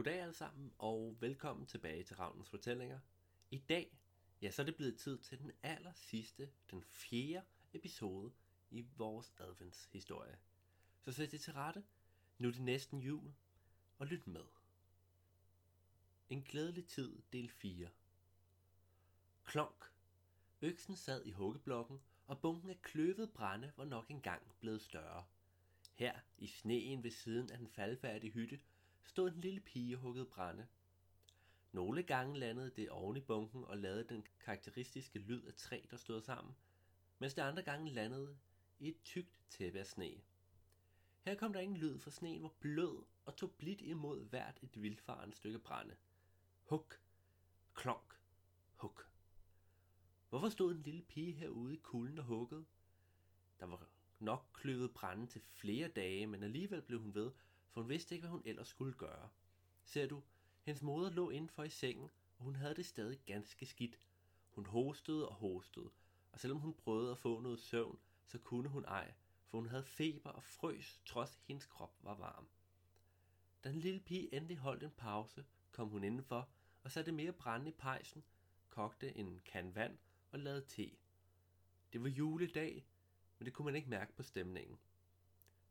Goddag alle sammen, og velkommen tilbage til Ravnens Fortællinger. I dag, ja, så er det blevet tid til den aller sidste, den fjerde episode i vores adventshistorie. Så sæt det til rette. Nu er det næsten jul, og lyt med. En glædelig tid, del 4. Klonk. Øksen sad i huggeblokken, og bunken af kløvet brænde var nok engang blevet større. Her, i sneen ved siden af den faldfærdige hytte, stod en lille pige og huggede brænde. Nogle gange landede det oven i bunken og lavede den karakteristiske lyd af træ, der stod sammen, mens det andre gange landede i et tykt tæppe af sne. Her kom der ingen lyd, for sneen var blød og tog blidt imod hvert et vildfarende stykke brænde. Huk, klonk, huk. Hvorfor stod en lille pige herude i kulden og huggede? Der var nok kløvet brænde til flere dage, men alligevel blev hun ved, for hun vidste ikke, hvad hun ellers skulle gøre. Ser du, hendes moder lå indenfor i sengen, og hun havde det stadig ganske skidt. Hun hostede og hostede, og selvom hun prøvede at få noget søvn, så kunne hun ej, for hun havde feber og frøs, trods hendes krop var varm. Da den lille pige endelig holdt en pause, kom hun indenfor og satte mere brænde i pejsen, kogte en kan vand og lavede te. Det var juledag, men det kunne man ikke mærke på stemningen.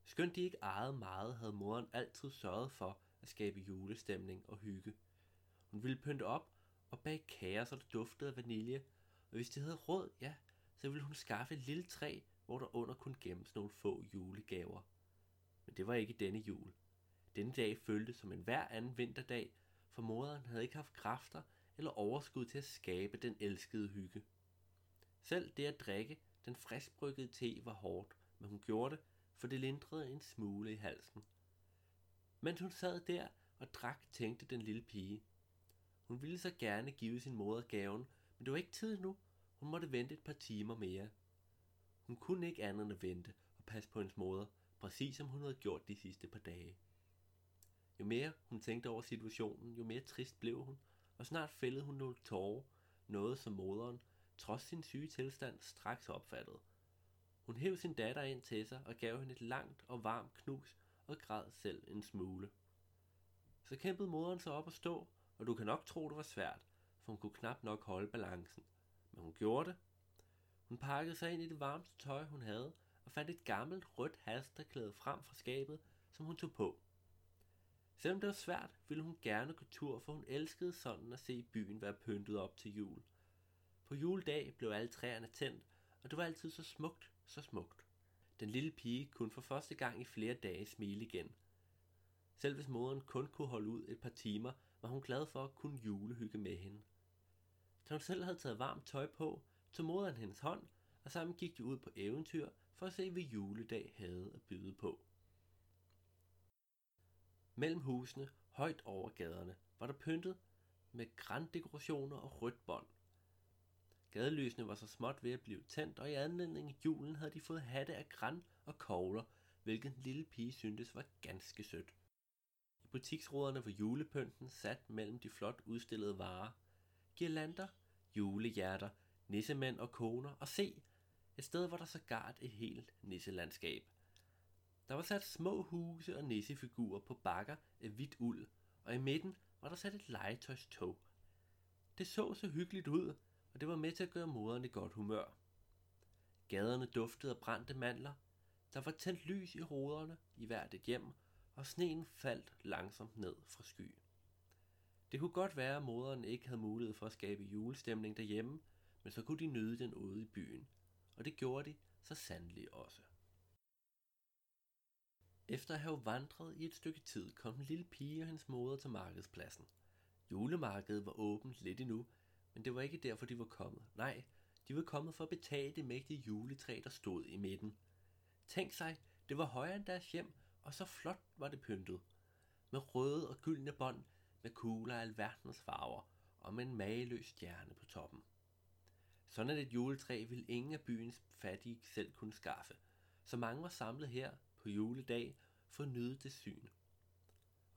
Skønt de ikke ejede meget, havde moren altid sørget for at skabe julestemning og hygge. Hun ville pynte op og bage kager, så det duftede af vanilje, og hvis de havde råd, ja, så ville hun skaffe et lille træ, hvor der under kunne gemmes nogle få julegaver. Men det var ikke denne jul. Denne dag føltes som en hver anden vinterdag, for moderen havde ikke haft kræfter eller overskud til at skabe den elskede hygge. Selv det at drikke den friskbryggede te var hårdt, men hun gjorde det, for det lindrede en smule i halsen. Mens hun sad der og drak, tænkte den lille pige. Hun ville så gerne give sin moder gaven, men det var ikke tid nu. Hun måtte vente et par timer mere. Hun kunne ikke andet end at vente og passe på hendes moder, præcis som hun havde gjort de sidste par dage. Jo mere hun tænkte over situationen, jo mere trist blev hun, og snart fældede hun nogle tårer, noget som moderen, trods sin syge tilstand, straks opfattede. Hun hæv sin datter ind til sig og gav hende et langt og varmt knus og græd selv en smule. Så kæmpede moderen sig op og stå, og du kan nok tro, det var svært, for hun kunne knap nok holde balancen. Men hun gjorde det. Hun pakkede sig ind i det varmeste tøj, hun havde, og fandt et gammelt rødt halsterklæde frem fra skabet, som hun tog på. Selvom det var svært, ville hun gerne gå tur, for hun elskede sådan at se byen være pyntet op til jul. På juledag blev alle træerne tændt, og det var altid så smukt, så smukt. Den lille pige kunne for første gang i flere dage smile igen. Selv hvis moderen kun kunne holde ud et par timer, var hun glad for at kunne julehygge med hende. Da hun selv havde taget varmt tøj på, tog moderen hendes hånd, og sammen gik de ud på eventyr for at se, hvad juledag havde at byde på. Mellem husene, højt over gaderne, var der pyntet med granddekorationer og rødt bånd. Gadelysene var så småt ved at blive tændt, og i anledning af julen havde de fået hatte af græn og kogler, hvilket den lille pige syntes var ganske sødt. I butiksråderne var julepynten sat mellem de flot udstillede varer. Girlander, julehjerter, nissemænd og koner, og se, et sted var der så gart et helt nisselandskab. Der var sat små huse og nissefigurer på bakker af hvidt uld, og i midten var der sat et legetøjstog. Det så så hyggeligt ud, og det var med til at gøre moderen i godt humør. Gaderne duftede af brændte mandler, der var tændt lys i ruderne i hvert et hjem, og sneen faldt langsomt ned fra sky. Det kunne godt være, at moderen ikke havde mulighed for at skabe julestemning derhjemme, men så kunne de nyde den ude i byen, og det gjorde de så sandelig også. Efter at have vandret i et stykke tid, kom en lille pige og hendes moder til markedspladsen. Julemarkedet var åbent lidt endnu, men det var ikke derfor, de var kommet. Nej, de var kommet for at betale det mægtige juletræ, der stod i midten. Tænk sig, det var højere end deres hjem, og så flot var det pyntet. Med røde og gyldne bånd, med kugler af alverdens farver, og med en mageløs stjerne på toppen. Sådan et juletræ ville ingen af byens fattige selv kunne skaffe, så mange var samlet her på juledag for at nyde det syn.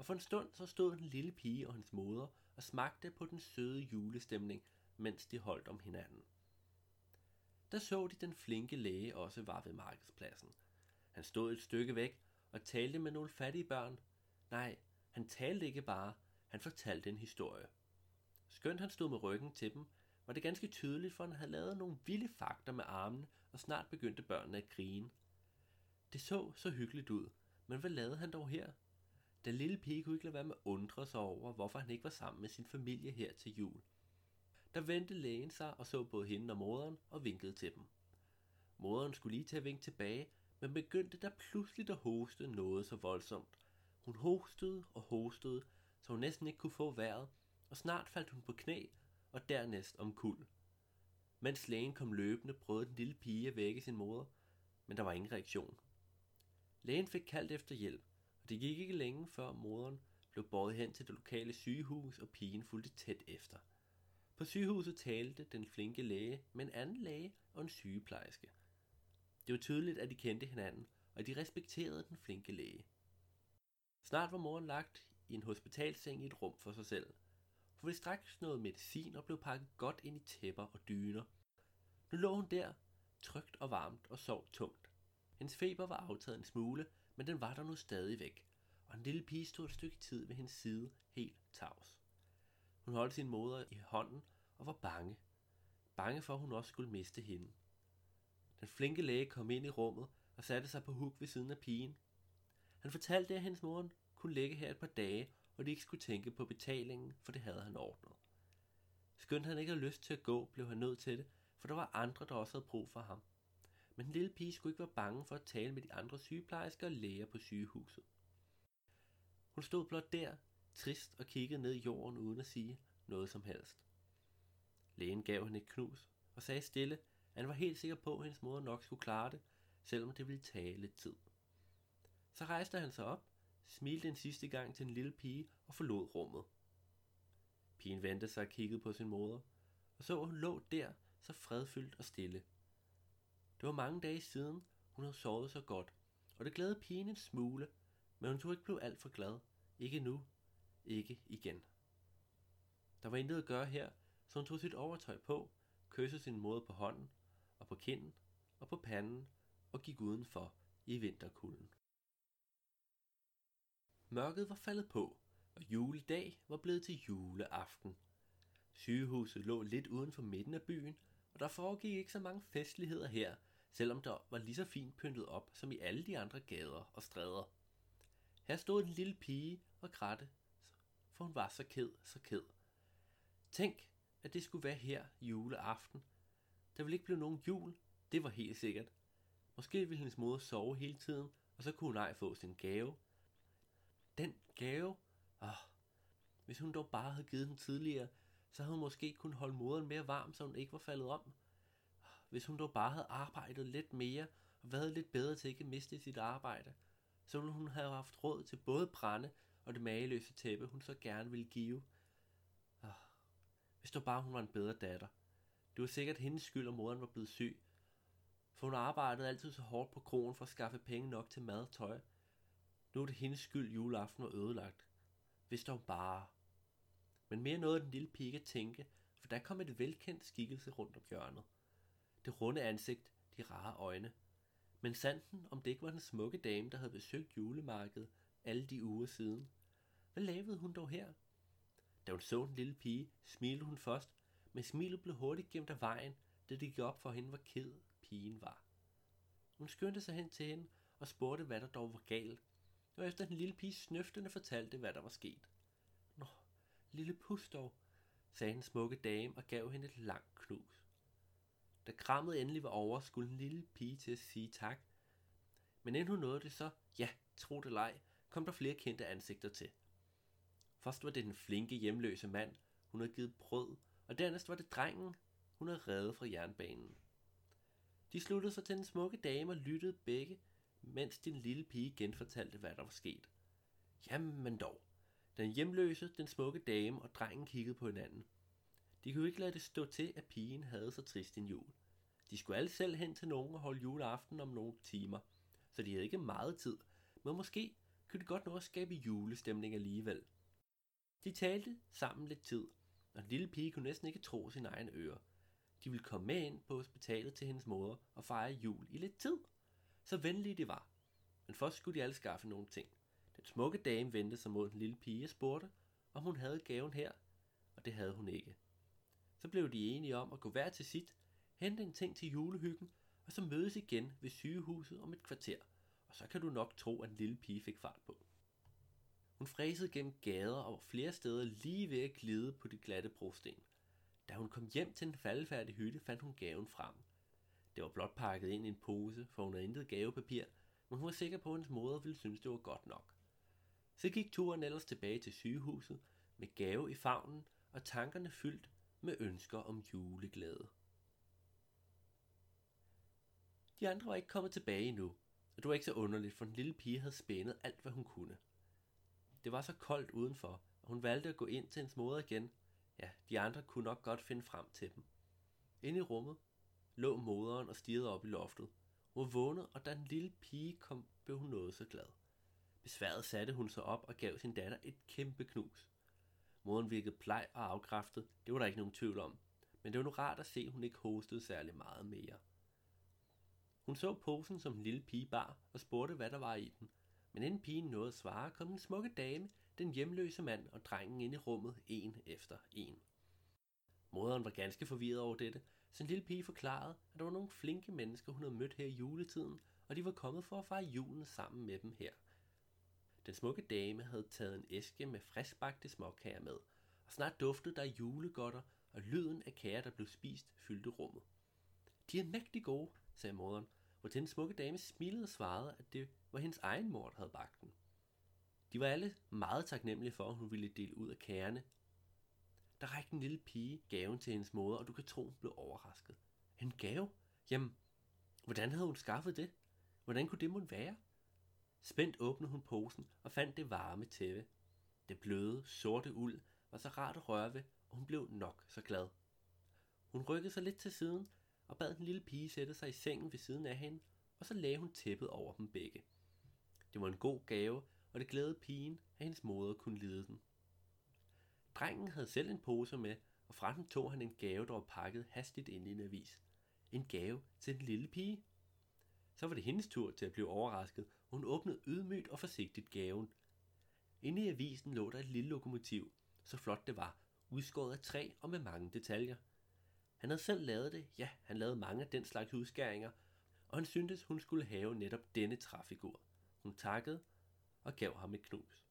Og for en stund så stod den lille pige og hendes moder og smagte på den søde julestemning, mens de holdt om hinanden. Der så de den flinke læge også var ved markedspladsen. Han stod et stykke væk og talte med nogle fattige børn. Nej, han talte ikke bare, Han fortalte en historie. Skønt han stod med ryggen til dem, var det ganske tydeligt, for han havde lavet nogle vilde fakter med armene, og snart begyndte børnene at grine. Det så så hyggeligt ud, men hvad lavede han dog her? Den lille pige kunne ikke lade være med at undre sig over, hvorfor han ikke var sammen med sin familie her til jul. Der vendte lægen sig og så både hende og moderen og vinkede til dem. Moderen skulle lige til at vinke tilbage, men begyndte der pludselig at hoste noget så voldsomt. Hun hostede og hostede, så hun næsten ikke kunne få vejret, og snart faldt hun på knæ og dernæst om kul. Mens lægen kom løbende, prøvede den lille pige at vække sin moder, men der var ingen reaktion. Lægen fik kaldt efter hjælp, og det gik ikke længe før moderen blev båret hen til det lokale sygehus, og pigen fulgte tæt efter. På sygehuset talte den flinke læge med en anden læge og en sygeplejerske. Det var tydeligt, at de kendte hinanden, og de respekterede den flinke læge. Snart var moren lagt i en hospitalseng i et rum for sig selv. Hun fik straks noget medicin og blev pakket godt ind i tæpper og dyner. Nu lå hun der, trygt og varmt og sov tungt. Hendes feber var aftaget en smule, men den var der nu stadig væk, og en lille pige stod et stykke tid ved hendes side, helt tavs. Hun holdt sin moder i hånden og var bange. Bange for, at hun også skulle miste hende. Den flinke læge kom ind i rummet og satte sig på huk ved siden af pigen. Han fortalte, at hendes mor kunne ligge her et par dage, og de ikke skulle tænke på betalingen, for det havde han ordnet. Skønt han ikke havde lyst til at gå, blev han nødt til det, for der var andre, der også havde brug for ham. Men den lille pige skulle ikke være bange for at tale med de andre sygeplejersker og læger på sygehuset. Hun stod blot der, trist og kiggede ned i jorden uden at sige noget som helst. Lægen gav hende et knus og sagde stille, at han var helt sikker på, at hendes mor nok skulle klare det, selvom det ville tage lidt tid. Så rejste han sig op, smilte en sidste gang til en lille pige og forlod rummet. Pigen vendte sig og kiggede på sin moder, og så hun lå der, så fredfyldt og stille. Det var mange dage siden, hun havde sovet så godt, og det glædede pigen en smule, men hun tog ikke blive alt for glad. Ikke nu. Ikke igen. Der var intet at gøre her, så hun tog sit overtøj på, kyssede sin moder på hånden, og på kinden, og på panden, og gik udenfor i vinterkulden. Mørket var faldet på, og juledag var blevet til juleaften. Sygehuset lå lidt uden for midten af byen, og der foregik ikke så mange festligheder her, selvom der var lige så fint pyntet op som i alle de andre gader og stræder. Her stod en lille pige og grædte, for hun var så ked, så ked. Tænk, at det skulle være her juleaften. Der ville ikke blive nogen jul, det var helt sikkert. Måske ville hendes mor sove hele tiden, og så kunne hun ej få sin gave. Den gave? Åh, hvis hun dog bare havde givet den tidligere, så havde hun måske kunnet holde moderen mere varm, så hun ikke var faldet om. Hvis hun dog bare havde arbejdet lidt mere og været lidt bedre til ikke at miste sit arbejde, så ville hun have haft råd til både brænde og det mageløse tæppe, hun så gerne ville give. Oh, hvis dog bare hun var en bedre datter. Det var sikkert hendes skyld, at moderen var blevet syg, for hun arbejdede altid så hårdt på krogen for at skaffe penge nok til mad og tøj. Nu er det hendes skyld, juleaften var ødelagt. Hvis dog bare... Men mere noget den lille pige at tænke, for der kom et velkendt skikkelse rundt om hjørnet. Det runde ansigt, de rare øjne. Men sanden, om det ikke var den smukke dame, der havde besøgt julemarkedet alle de uger siden. Hvad lavede hun dog her? Da hun så den lille pige, smilede hun først, men smilet blev hurtigt gemt af vejen, da det gik op for hende, hvor ked pigen var. Hun skyndte sig hen til hende og spurgte, hvad der dog var galt, og efter den lille pige snøftende fortalte, hvad der var sket. Nå, lille pus dog, sagde den smukke dame og gav hende et langt knus. Da krammet endelig var over, skulle den lille pige til at sige tak. Men inden hun nåede det så, ja, tro det leg, kom der flere kendte ansigter til. Først var det den flinke hjemløse mand, hun havde givet brød, og dernæst var det drengen, hun havde reddet fra jernbanen. De sluttede sig til den smukke dame og lyttede begge, mens den lille pige genfortalte, hvad der var sket. Jamen dog. Den hjemløse, den smukke dame og drengen kiggede på hinanden. De kunne ikke lade det stå til, at pigen havde så trist en jul. De skulle alle selv hen til nogen og holde juleaften om nogle timer, så de havde ikke meget tid, men måske kunne de godt nå at skabe julestemning alligevel. De talte sammen lidt tid, og den lille pige kunne næsten ikke tro sin egen øre. De ville komme med ind på hospitalet til hendes mor og fejre jul i lidt tid. Så venlige de var. Men først skulle de alle skaffe nogle ting. Den smukke dame vendte sig mod den lille pige og spurgte, om hun havde gaven her, og det havde hun ikke. Så blev de enige om at gå hver til sit, hente en ting til julehyggen, og så mødes igen ved sygehuset om et kvarter, og så kan du nok tro, at en lille pige fik fart på. Hun fræsede gennem gader og var flere steder lige ved at glide på de glatte brosten. Da hun kom hjem til den faldefærdige hytte, fandt hun gaven frem. Det var blot pakket ind i en pose, for hun havde intet gavepapir, men hun var sikker på, at hendes moder ville synes, det var godt nok. Så gik turen ellers tilbage til sygehuset med gave i favnen og tankerne fyldt med ønsker om juleglæde. De andre var ikke kommet tilbage endnu, og det var ikke så underligt, for den lille pige havde spændet alt, hvad hun kunne. Det var så koldt udenfor, og hun valgte at gå ind til hendes moder igen. Ja, de andre kunne nok godt finde frem til dem. Inde i rummet lå moderen og stirrede op i loftet. Hun var vågnet, og da den lille pige kom, blev hun noget så glad. Besværet satte hun sig op og gav sin datter et kæmpe knus. Moren virkede pleg og afkræftet, det var der ikke nogen tvivl om. Men det var nu rart at se, at hun ikke hostede særlig meget mere. Hun så posen, som en lille pige bar, og spurgte, hvad der var i den. Men inden pigen nåede at svare, kom den smukke dame, den hjemløse mand og drengen ind i rummet, en efter en. Moderen var ganske forvirret over dette, så en lille pige forklarede, at der var nogle flinke mennesker, hun havde mødt her i juletiden, og de var kommet for at fejre julen sammen med dem her. Den smukke dame havde taget en æske med friskbagte småkager med, og snart duftede der julegodter, og lyden af kager, der blev spist, fyldte rummet. De er mægtig gode, sagde moderen, hvor den smukke dame smilede og svarede, at det var hendes egen mor, der havde bagt den. De var alle meget taknemmelige for, at hun ville dele ud af kagerne. Der rækte en lille pige gaven til hendes moder, og du kan tro, hun blev overrasket. En gave? Jamen, hvordan havde hun skaffet det? Hvordan kunne det måtte være? Spændt åbnede hun posen og fandt det varme tæppe. Det bløde, sorte uld var så rart at røre ved, og hun blev nok så glad. Hun rykkede sig lidt til siden og bad den lille pige sætte sig i sengen ved siden af hende, og så lagde hun tæppet over dem begge. Det var en god gave, og det glædede pigen, at hendes moder kunne lide den. Drengen havde selv en pose med, og fra den tog han en gave, der var pakket hastigt ind i en avis. En gave til den lille pige. Så var det hendes tur til at blive overrasket, hun åbnede ydmygt og forsigtigt gaven. Inde i avisen lå der et lille lokomotiv, så flot det var, udskåret af træ og med mange detaljer. Han havde selv lavet det, ja, han lavede mange af den slags udskæringer, og han syntes, hun skulle have netop denne træfigur. Hun takkede og gav ham et knus.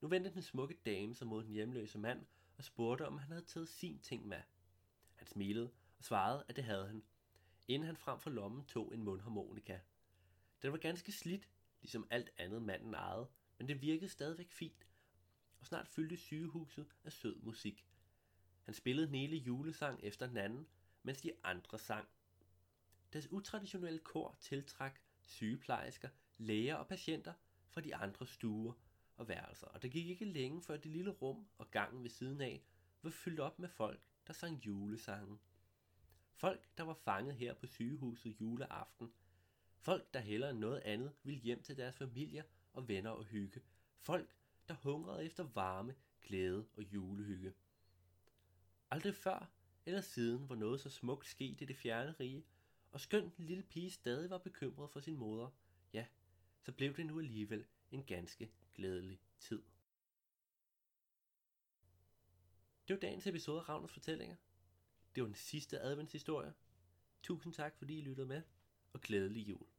Nu vendte den smukke dame sig mod den hjemløse mand og spurgte, om han havde taget sin ting med. Han smilede og svarede, at det havde han, inden han frem for lommen tog en mundharmonika. Den var ganske slidt, ligesom alt andet manden ejede, men det virkede stadigvæk fint, og snart fyldte sygehuset af sød musik. Han spillede den hele julesang efter den anden, mens de andre sang. Deres utraditionelle kor tiltrak sygeplejersker, læger og patienter fra de andre stuer og værelser, og det gik ikke længe før det lille rum og gangen ved siden af var fyldt op med folk, der sang julesange. Folk, der var fanget her på sygehuset juleaften. Folk, der hellere end noget andet ville hjem til deres familier og venner og hygge. Folk, der hungrede efter varme, glæde og julehygge. Aldrig før eller siden var noget så smukt sket i det fjerne rige, og skønt den lille pige stadig var bekymret for sin moder, ja, så blev det nu alligevel en ganske glædelig tid. Det var dagens episode af Ravners Fortællinger. Det var den sidste adventshistorie. Tusind tak, fordi I lyttede med, og glædelig jul.